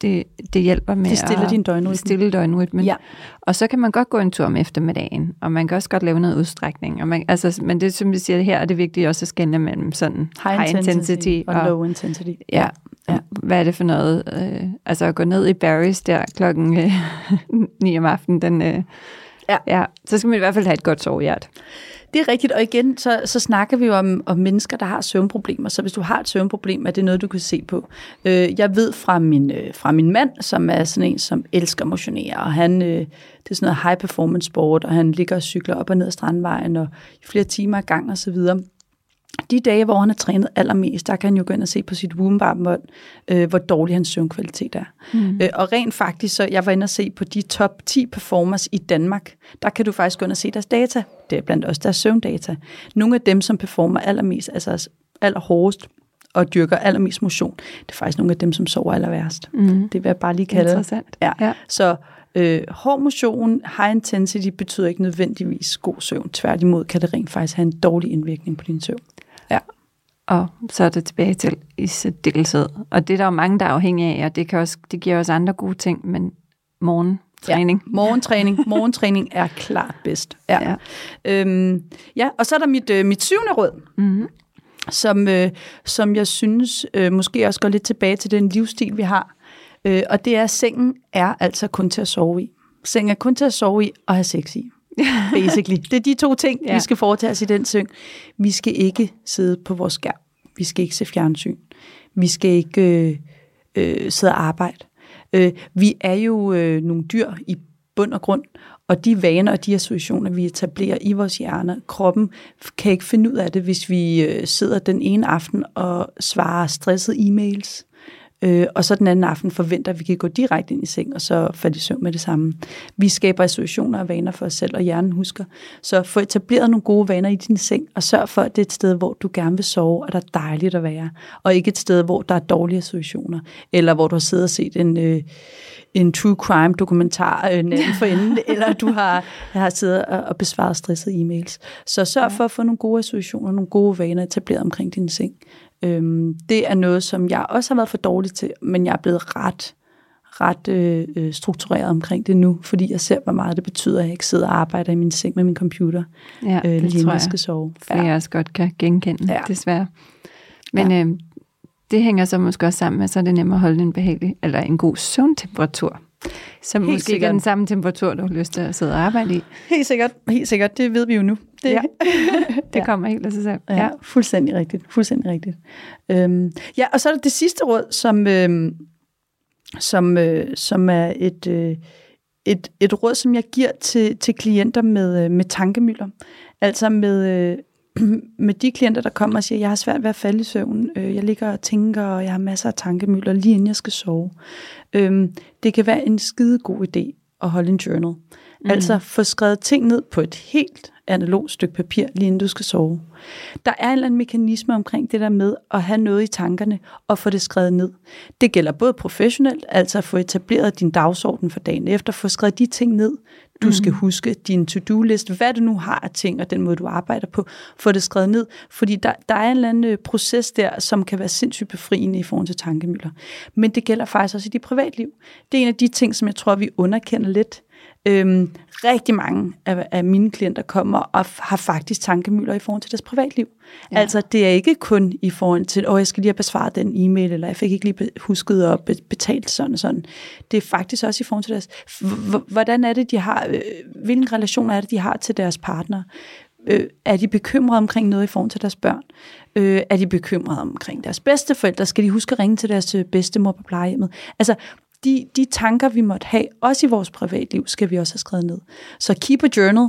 S2: det, det hjælper med
S3: det stiller
S2: at
S3: din døgnrytme.
S2: stille døgnrytmen.
S3: Ja.
S2: Og så kan man godt gå en tur om eftermiddagen, og man kan også godt lave noget udstrækning. Og man, altså, men det, som vi siger her, er det vigtigt også at skelne mellem sådan
S3: High, high intensity, og, low intensity.
S2: Ja,
S3: Ja.
S2: ja. Hvad er det for noget? Øh, altså at gå ned i Barry's der klokken øh, *laughs* 9 om aftenen, den, øh,
S3: Ja.
S2: ja, så skal man i hvert fald have et godt sovehjert.
S3: Det er rigtigt, og igen, så, så snakker vi jo om, om mennesker, der har søvnproblemer. Så hvis du har et søvnproblem, er det noget, du kan se på. Øh, jeg ved fra min, øh, fra min mand, som er sådan en, som elsker at motionere, og han, øh, det er sådan noget high performance sport, og han ligger og cykler op og ned ad Strandvejen, og i flere timer ad gang og så videre. De dage, hvor han har trænet allermest, der kan han jo gå ind og se på sit womb øh, hvor dårlig hans søvnkvalitet er. Mm. Øh, og rent faktisk, så jeg var inde og se på de top 10 performers i Danmark, der kan du faktisk gå ind og se deres data. Det er blandt også deres søvndata. Nogle af dem, som performer allermest, altså allerhårdest, og dyrker allermest motion, det er faktisk nogle af dem, som sover aller værst.
S2: Mm.
S3: Det vil jeg bare lige kalde.
S2: Interessant.
S3: Ja.
S2: Ja.
S3: Så øh, hård motion, high intensity, betyder ikke nødvendigvis god søvn. Tværtimod kan det rent faktisk have en dårlig indvirkning på din søvn.
S2: Og så er det tilbage til i særdeleshed. Og det er der jo mange, der er afhængige af, og det, kan også, det giver også andre gode ting, men morgen, Træning.
S3: Ja, morgentræning. *laughs* Morgentræning er klart bedst. Ja.
S2: Ja.
S3: Øhm, ja, og så er der mit, øh, mit syvende råd,
S2: Mm-hmm.
S3: som, øh, som jeg synes øh, måske også går lidt tilbage til den livsstil, vi har. Øh, og det er, at sengen er altså kun til at sove i. Sengen er kun til at sove i og have sex i. *laughs* Basically. Det er de to ting. Ja. vi skal foretage os i den seng. Vi skal ikke sidde på vores skærm. Vi skal ikke se fjernsyn. Vi skal ikke øh, øh, sidde og arbejde. Øh, vi er jo øh, nogle dyr i bund og grund, og de vaner og de associationer, vi etablerer i vores hjerner, kroppen kan ikke finde ud af det, hvis vi øh, sidder den ene aften og svarer stressede e-mails, øh, og så den anden aften forventer, at vi kan gå direkte ind i seng, og så falde i søvn med det samme. Vi skaber associationer og vaner for os selv, og hjernen husker. Så få etableret nogle gode vaner i din seng, og sørg for, at det er et sted, hvor du gerne vil sove, og der er dejligt at være, og ikke et sted, hvor der er dårlige associationer, eller hvor du har siddet og set en... Øh, en true crime dokumentar øh, natten for enden, *laughs* eller du har, har siddet og, og besvaret stressede e-mails. Så sørg ja. for at få nogle gode associationer, nogle gode vaner etableret omkring din seng. Øhm, det er noget, som jeg også har været for dårlig til, men jeg er blevet ret, ret øh, øh, struktureret omkring det nu, fordi jeg ser, hvor meget det betyder, at jeg ikke sidder og arbejder i min seng med min computer,
S2: Ja,
S3: øh,
S2: det
S3: lige
S2: tror
S3: jeg
S2: jeg,
S3: skal sove.
S2: flere ja. også godt kan genkende,
S3: ja.
S2: desværre. Men ja. øh, det hænger så måske også sammen med, så er det nemmere at holde en behagelig, eller en god søvntemperatur. Som
S3: Helt
S2: måske ikke er
S3: sikkert.
S2: den samme temperatur, du har lyst til at sidde og arbejde i.
S3: Helt sikkert, helt sikkert, det ved vi jo nu. Det,
S2: Ja. *laughs* Det kommer helt af sig selv.
S3: Ja, ja. fuldstændig rigtigt. Fuldstændig rigtigt. Øhm, ja, og så er der det sidste råd, som, øhm, som, øh, som er et, øh, et, et råd, som jeg giver til, til klienter med, øh, med tankemøller. Altså med, øh, *clears throat* med de klienter, der kommer og siger, jeg har svært ved at falde i søvn, øh, jeg ligger og tænker, og jeg har masser af tankemøller, lige inden jeg skal sove. Øhm, det kan være en skide god idé at holde en journal. Mm. Altså få skrevet ting ned på et helt analogt stykke papir, lige inden du skal sove. Der er en eller anden mekanisme omkring det der med at have noget i tankerne og få det skrevet ned. Det gælder både professionelt, altså at få etableret din dagsorden for dagen efter, få skrevet de ting ned, du mm. skal huske, din to-do-liste, hvad du nu har af ting, og den måde, du arbejder på, få det skrevet ned, fordi der, der er en eller anden øh, proces der, som kan være sindssygt befriende i forhold til tankemøller. Men det gælder faktisk også i dit privatliv. Det er en af de ting, som jeg tror, vi underkender lidt. Øhm, rigtig mange af, af mine klienter kommer og har faktisk tankemøller i forhold til deres privatliv. Ja. Altså, det er ikke kun i forhold til, åh, jeg skal lige have besvaret den e-mail, eller jeg fik ikke lige husket at be- betalt sådan og sådan. Det er faktisk også i forhold til deres, hvordan er det, de har, øh, hvilken relationer er det, de har til deres partner? Øh, er de bekymrede omkring noget i forhold til deres børn? Øh, er de bekymrede omkring deres bedsteforældre? Skal de huske at ringe til deres øh, bedstemor på plejehjemmet? Altså, de, de tanker, vi måtte have, også i vores privatliv, skal vi også have skrevet ned. Så keep a journal,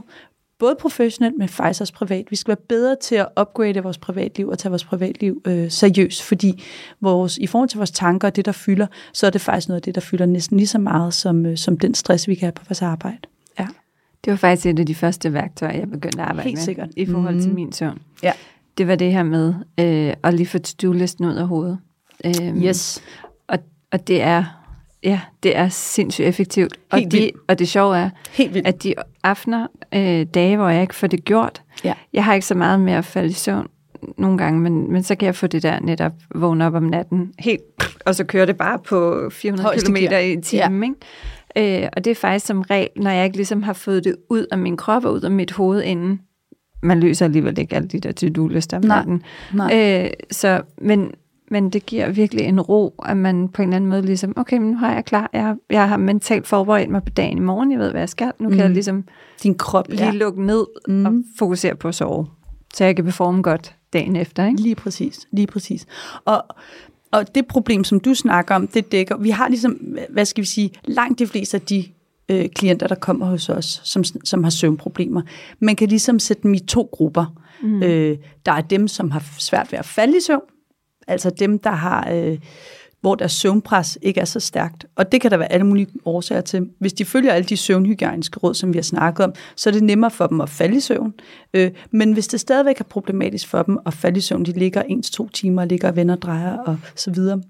S3: både professionelt, men faktisk også privat. Vi skal være bedre til at upgrade vores privatliv og tage vores privatliv øh, seriøst, fordi vores, i forhold til vores tanker og det, der fylder, så er det faktisk noget af det, der fylder næsten lige så meget som, øh, som den stress, vi kan have på vores arbejde. Ja.
S2: Det var faktisk et af de første værktøjer, jeg begyndte at arbejde
S3: Helt
S2: med
S3: sikkert.
S2: i forhold til
S3: Mhm.
S2: min søvn.
S3: Ja.
S2: Det var det her med øh, at lige få to-do-listen ud af hovedet. Øhm,
S3: Yes.
S2: Og, og det er ja, det er sindssygt effektivt. Og,
S3: Helt
S2: de,
S3: vildt.
S2: og det sjove er,
S3: Helt vildt.
S2: at de aftener, øh, dage, hvor jeg ikke får det gjort,
S3: Ja.
S2: jeg har ikke så meget med at falde i søvn nogle gange, men, men så kan jeg få det der netop vågne op om natten, helt, og så kører det bare på 400
S3: Højeste
S2: km i timen. Ikke? Øh, og det er faktisk som regel, når jeg ikke ligesom har fået det ud af min krop og ud af mit hoved inden. Man løser alligevel ikke alle de der to-do-lister om
S3: Nej.
S2: natten.
S3: Nej.
S2: Øh, så, men, men det giver virkelig en ro, at man på en eller anden måde ligesom, okay, men nu har jeg klar, jeg, jeg har mentalt forberedt mig på dagen i morgen, jeg ved, hvad jeg skal. Nu kan
S3: Mm.
S2: jeg ligesom
S3: Din krop,
S2: lige lukke ned
S3: Mm.
S2: og fokusere på at sove, så jeg kan performe godt dagen efter. Ikke?
S3: Lige præcis, lige præcis. Og, og det problem, som du snakker om, det dækker, vi har ligesom, hvad skal vi sige, langt de fleste af de øh, klienter, der kommer hos os, som, som har søvnproblemer. Man kan ligesom sætte dem i to grupper. Mm. Øh, der er dem, som har svært ved at falde i søvn, altså dem, der har, øh, hvor deres søvnpres ikke er så stærkt. Og det kan der være alle mulige årsager til. Hvis de følger alle de søvnhygiejniske råd, som vi har snakket om, så er det nemmere for dem at falde i søvn. Øh, men hvis det stadigvæk er problematisk for dem at falde i søvn, de ligger en til to timer, ligger og vender og drejer og så videre,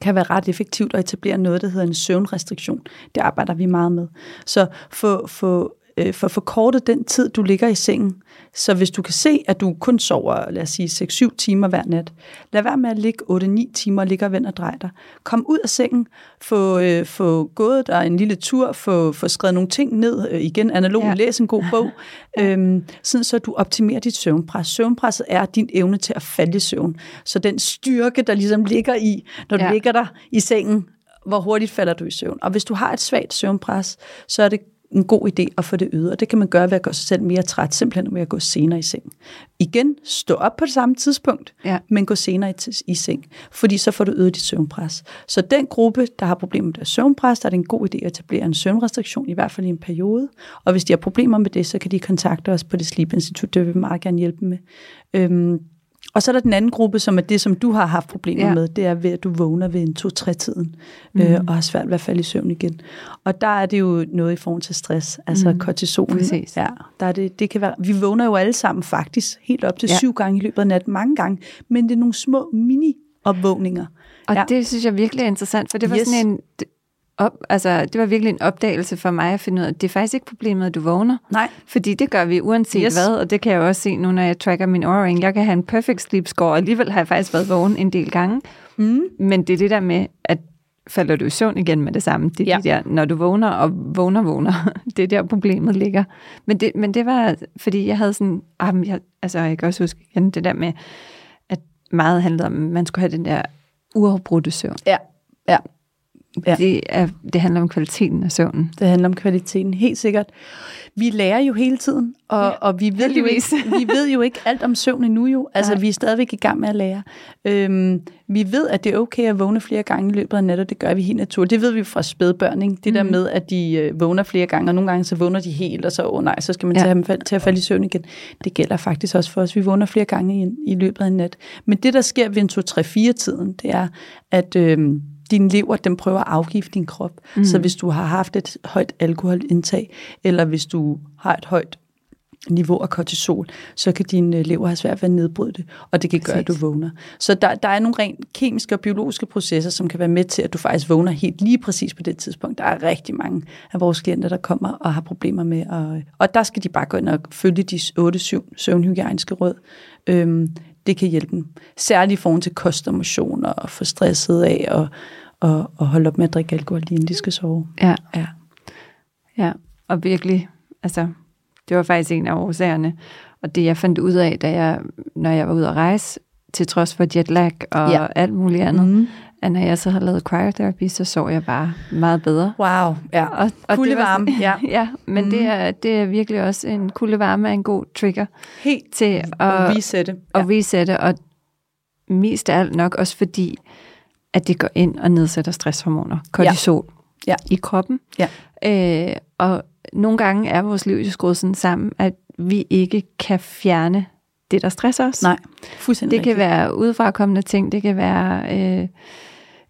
S3: kan være ret effektivt at etablere noget, der hedder en søvnrestriktion. Det arbejder vi meget med. Så få, få øh, for forkortet den tid, du ligger i sengen. Så hvis du kan se, at du kun sover, lad os sige, 6-7 timer hver nat, lad være med at ligge 8-9 timer og ligge og vende og dreje dig. Kom ud af sengen, få, øh, få gået der en lille tur, få, få skrevet nogle ting ned, øh, igen analog, ja. læs en god *laughs* bog, øhm, sådan så du optimerer dit søvnpres. Søvnpresset er din evne til at falde i søvn. Så den styrke, der ligesom ligger i, når du ja. ligger der i sengen, hvor hurtigt falder du i søvn. Og hvis du har et svagt søvnpres, så er det en god idé at få det øget, og det kan man gøre ved at gøre sig selv mere træt, simpelthen ved at gå senere i seng. Igen, stå op på det samme tidspunkt, ja. men gå senere i, i seng, fordi så får du øget dit søvnpres. Så den gruppe, der har problemer med deres søvnpres, der er det en god idé at etablere en søvnrestriktion, i hvert fald i en periode, og hvis de har problemer med det, så kan de kontakte os på det Sleep Institute, det vil vi meget gerne hjælpe med. Øhm, og så er der den anden gruppe, som er det, som du har haft problemer ja. med, det er ved, at du vågner ved en to-tre-tiden, mm. øh, og har svært ved at falde i søvn igen. Og der er det jo noget i forhold til stress, altså mm. kortison.
S2: Præcis.
S3: Ja, der er det, det kan være, vi vågner jo alle sammen faktisk, helt op til ja. syv gange i løbet af natten, mange gange, men det er nogle små mini-opvågninger.
S2: Og ja. det synes jeg virkelig er interessant, for det var yes. sådan en, op, altså, det var virkelig en opdagelse for mig at finde ud af, at det er faktisk ikke problemet, at du vågner.
S3: Nej.
S2: Fordi det gør vi uanset yes. hvad, og det kan jeg også se nu, når jeg tracker min Oura Jeg kan have en perfect sleep score, og alligevel har jeg faktisk været vågen en del gange. Mm. Men det er det der med, at falder du i søvn igen med det samme. Det er ja. de der, når du vågner og vågner, vågner. *laughs* det er der problemet ligger. Men det, men det var, fordi jeg havde sådan, ah, jeg, altså jeg kan også huske igen det der med, at meget handlede om, at man skulle have den der uafbrudte søvn.
S3: Ja, ja.
S2: Ja. Det, er, det handler om kvaliteten af søvnen.
S3: Det handler om kvaliteten, helt sikkert. Vi lærer jo hele tiden, og, ja, og vi, ved jo ikke, vi ved jo ikke alt om søvn endnu jo. Altså, Nej. vi er stadigvæk i gang med at lære. Øhm, vi ved, at det er okay at vågne flere gange i løbet af natten, og det gør vi helt naturligt. Det ved vi fra spædbørn, ikke? Det mm. der med, at de øh, vågner flere gange, og nogle gange så vågner de helt, og så, åh oh, nej, så skal man ja. tage dem til at falde i søvn igen. Det gælder faktisk også for os. Vi vågner flere gange i, i løbet af en nat. Men det, der sker ved en 2-3-4-tiden, det er, at... Øh, din lever, den prøver at afgifte din krop. Mm. Så hvis du har haft et højt alkoholindtag, eller hvis du har et højt niveau af kortisol, så kan din øh, lever have svært ved at nedbryde det, og det kan Præcis. gøre, at du vågner. Så der, der er nogle rent kemiske og biologiske processer, som kan være med til, at du faktisk vågner helt lige præcis på det tidspunkt. Der er rigtig mange af vores klienter, der kommer og har problemer med, at, og der skal de bare gå ind og følge de 8-7 søvnhygiejniske råd. Øhm, det kan hjælpe dem. Særligt i forhold til kost og motion og få stresset af og, og, og holde op med at drikke alkohol, lige inden de skal sove.
S2: Ja. ja. Ja, og virkelig, altså, det var faktisk en af årsagerne. Og det jeg fandt ud af, da jeg, når jeg var ude at rejse, til trods for jetlag og ja. alt muligt andet, mm. At når jeg så havde lavet cryotherapy, så sov jeg bare meget bedre.
S3: Wow, ja. Og,
S2: og kuldevarme. ja. *laughs* ja, men mm. det, er, det er virkelig også en kuldevarme er en god trigger.
S3: Helt
S2: til at, at
S3: resette.
S2: Ja. At resette, og mest af alt nok også fordi, at det går ind og nedsætter stresshormoner, kortisol, ja. Ja. i kroppen.
S3: Ja.
S2: Øh, og nogle gange er vores liv jo skruet sådan sammen, at vi ikke kan fjerne det, der stresser os.
S3: Nej,
S2: fuldstændig Det rigtigt. kan være udefrakommende ting, det kan være øh,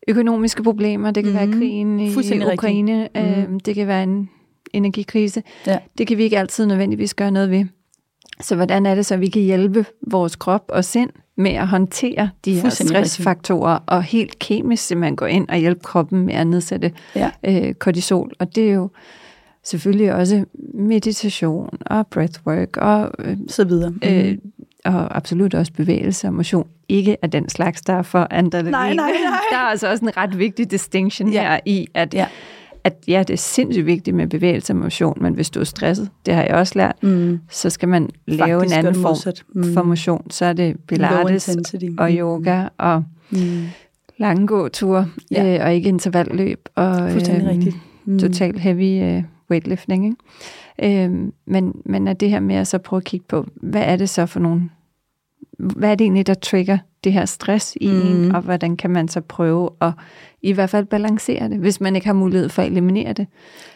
S2: økonomiske problemer, det kan mm-hmm. være krigen i Ukraine, øh, mm. det kan være en energikrise. Ja. Det kan vi ikke altid nødvendigvis gøre noget ved. Så hvordan er det så, at vi kan hjælpe vores krop og sind med at håndtere de her stressfaktorer, og helt kemisk simpelthen gå ind og hjælpe kroppen med at nedsætte ja. øh, kortisol. Og det er jo selvfølgelig også meditation og breathwork og
S3: øh, så videre. Mm.
S2: Øh, mhm. Og absolut også bevægelse og motion. Ikke af den slags, der er for andre.
S3: Nej, nej, nej.
S2: Der er altså også en ret vigtig distinction ja. her i, at, ja. at ja, det er sindssygt vigtigt med bevægelse og motion, men hvis du er stresset, det har jeg også lært, mm. så skal man lave Faktisk en anden form mm. for motion. Så er det pilates og mm. yoga mm. og mm. lange gåture, ja. øh, og ikke intervalløb. Og,
S3: øh, rigtigt.
S2: Mm. Total heavy... Øh, weightlifting. Ikke? Øhm, men, men at det her med at så prøve at kigge på, hvad er det så for nogle, hvad er det egentlig, der trigger det her stress i mm. en, og hvordan kan man så prøve at i hvert fald balancere det, hvis man ikke har mulighed for at eliminere det.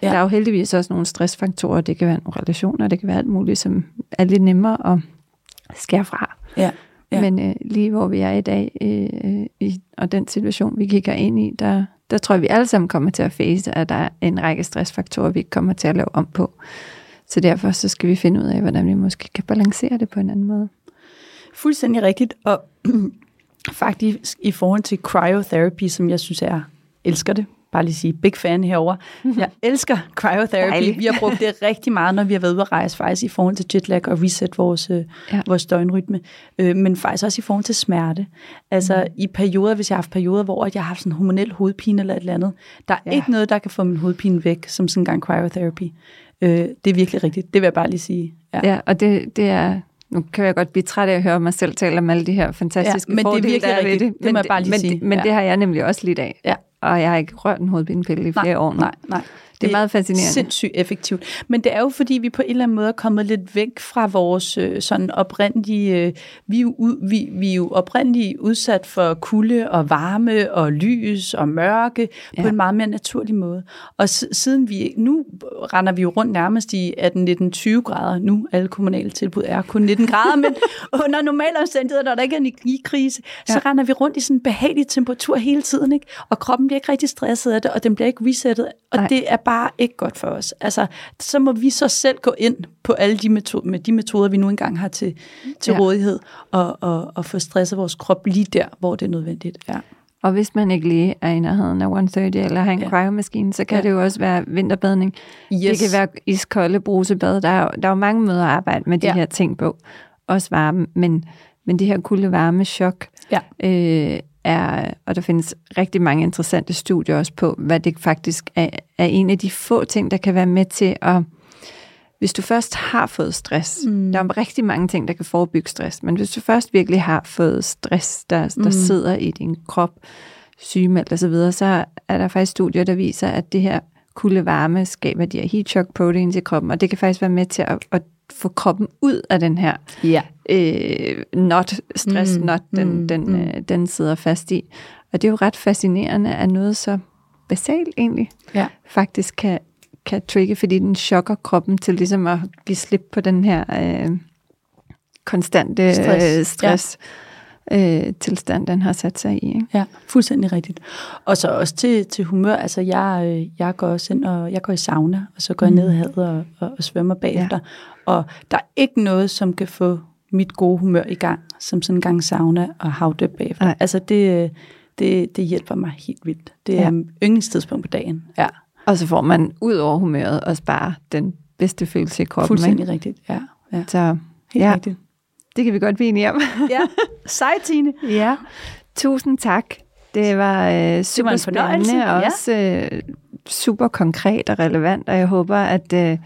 S2: Ja. Der er jo heldigvis også nogle stressfaktorer, det kan være nogle relationer, det kan være alt muligt, som er lidt nemmere at skære fra.
S3: Ja. Ja.
S2: Men øh, lige hvor vi er i dag, øh, i, og den situation, vi kigger ind i, der, der tror jeg, vi alle sammen kommer til at face, at der er en række stressfaktorer, vi ikke kommer til at lave om på. Så derfor så skal vi finde ud af, hvordan vi måske kan balancere det på en anden måde.
S3: Fuldstændig rigtigt, og *clears throat* faktisk i forhold til cryotherapy, som jeg synes er, elsker det, bare lige sige, big fan herover. Jeg *laughs* elsker cryotherapy.
S2: Dejligt.
S3: Vi har brugt det rigtig meget, når vi har været ude at rejse, faktisk i forhold til jetlag og reset vores, ja.
S2: Ja.
S3: vores døgnrytme. Øh, men faktisk også i forhold til smerte. Altså mm. i perioder, hvis jeg har haft perioder, hvor jeg har haft sådan hormonel hovedpine eller et eller andet, der er. Ja. ikke noget, der kan få min hovedpine væk, som sådan en gang cryotherapy. Øh, det er virkelig rigtigt. Det vil jeg bare lige sige. Ja.
S2: Ja, og det, det er... Nu kan jeg godt blive træt af at høre mig selv tale om alle de her fantastiske
S3: Ja, men det er
S2: fordele,
S3: virkelig
S2: der er ved det.
S3: Det
S2: Men
S3: jeg bare lige
S2: men,
S3: sige.
S2: Men
S3: Ja.
S2: det har jeg nemlig også lidt af.
S3: Ja.
S2: Og jeg har ikke rørt en hovedpinepille i flere
S3: nej,
S2: år nu.
S3: Nej, nej.
S2: Det er meget fascinerende.
S3: Sindssygt effektivt. Men det er jo fordi, vi på en eller anden måde er kommet lidt væk fra vores øh, sådan oprindelige... Øh, vi, er jo ud, vi, vi er jo oprindeligt udsat for kulde og varme og lys og mørke ja. på en meget mere naturlig måde. Og siden vi... Nu render vi jo rundt nærmest i 18-19-20 grader. Nu alle kommunale tilbud er kun 19 grader, men *laughs* under normale omstændigheder, når der ikke er en energikrise, ja. så render vi rundt i sådan en behagelig temperatur hele tiden, ikke? Og kroppen bliver ikke rigtig stresset af det, og den bliver ikke resettet, og
S2: Nej.
S3: det er bare ikke godt for os. Altså, så må vi så selv gå ind på alle de metoder, med de metoder, vi nu engang har til, til ja. Rådighed, og, og, og få stresset vores krop lige der, hvor det er nødvendigt. Ja.
S2: Og hvis man ikke lige er i nærheden af 130 eller har en
S3: Ja.
S2: cryomaskine, så kan
S3: Ja.
S2: ja. det jo også være vinterbadning.
S3: Yes.
S2: Det kan være iskolde brusebad. Der er, jo- der er jo mange måder at arbejde med de
S3: Ja.
S2: her ting på. Også varme, men, men det her kulde varme chok
S3: Ja.
S2: øh, er, og der findes rigtig mange interessante studier også på, hvad det faktisk er, er en af de få ting, der kan være med til at hvis du først har fået stress, mm. der er rigtig mange ting, der kan forebygge stress, men hvis du først virkelig har fået stress, der, der mm. sidder i din krop, sygemeldt osv., så, er der faktisk studier, der viser, at det her kulde varme skaber de her heat shock proteins i kroppen, og det kan faktisk være med til at, at få kroppen ud af den her
S3: Ja.
S2: øh, not, stress
S3: Mm,
S2: not, den,
S3: mm,
S2: den,
S3: mm.
S2: øh, den sidder fast i. Og det er jo ret fascinerende, at noget så basalt egentlig
S3: Ja.
S2: faktisk kan, kan trigge, fordi den chokker kroppen til ligesom at give slip på den her øh, konstante
S3: Stress,
S2: øh, stress ja. Øh, tilstand, den har sat sig i. Ikke?
S3: Ja, fuldstændig rigtigt. Og så også til, til humør. Altså, jeg, øh, jeg går også ind og jeg går i sauna, og så går jeg ned i havet og, og, og svømmer bagefter. Ja. Og der er ikke noget, som kan få mit gode humør i gang, som sådan en gang sauna og havdøb bagefter.
S2: Nej.
S3: Altså, det, øh, det, det hjælper mig helt vildt. Det er
S2: ja.
S3: yndlingstidspunkt på dagen. Ja,
S2: Og så får man ud over humøret også bare den bedste følelse i kroppen.
S3: fuldstændig
S2: Ikke?
S3: rigtigt. Ja, ja.
S2: Så
S3: helt
S2: ja,
S3: rigtigt.
S2: Det kan vi godt blive enige om.
S3: Ja, sej Tine.
S2: Ja, tusind tak. Det var øh, super
S3: en
S2: spændende
S3: fornøjelse,
S2: og
S3: ja.
S2: også øh, super konkret og relevant, og jeg håber, at øh,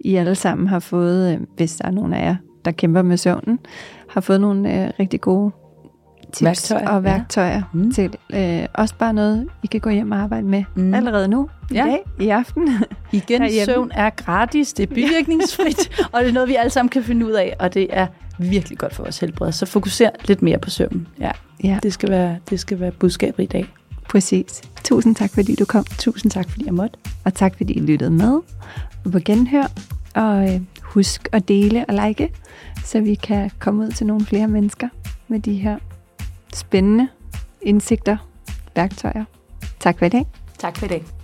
S2: I alle sammen har fået, øh, hvis der er nogen af jer, der kæmper med søvnen, har fået nogle øh, rigtig gode tips
S3: Værktøjer,
S2: og
S3: ja.
S2: værktøjer
S3: Mm.
S2: til øh, også bare noget, I kan gå hjem og arbejde med
S3: Mm.
S2: allerede nu, i
S3: Ja.
S2: dag, i aften.
S3: Igen, *laughs*
S2: Herhjemme.
S3: søvn er gratis, det er bivirkningsfrit, *laughs* og det er noget, vi alle sammen kan finde ud af, og det er virkelig godt for vores helbred. Så fokuser lidt mere på søvnen. Ja,
S2: ja,
S3: det skal være, det skal være budskabet i dag.
S2: præcis. Tusind tak, fordi du kom.
S3: Tusind tak, fordi jeg måtte.
S2: Og tak fordi I lyttede med og på genhør. Og husk at dele og like, så vi kan komme ud til nogle flere mennesker med de her spændende indsigter, værktøjer. Tak for i dag.
S3: Tak for i dag.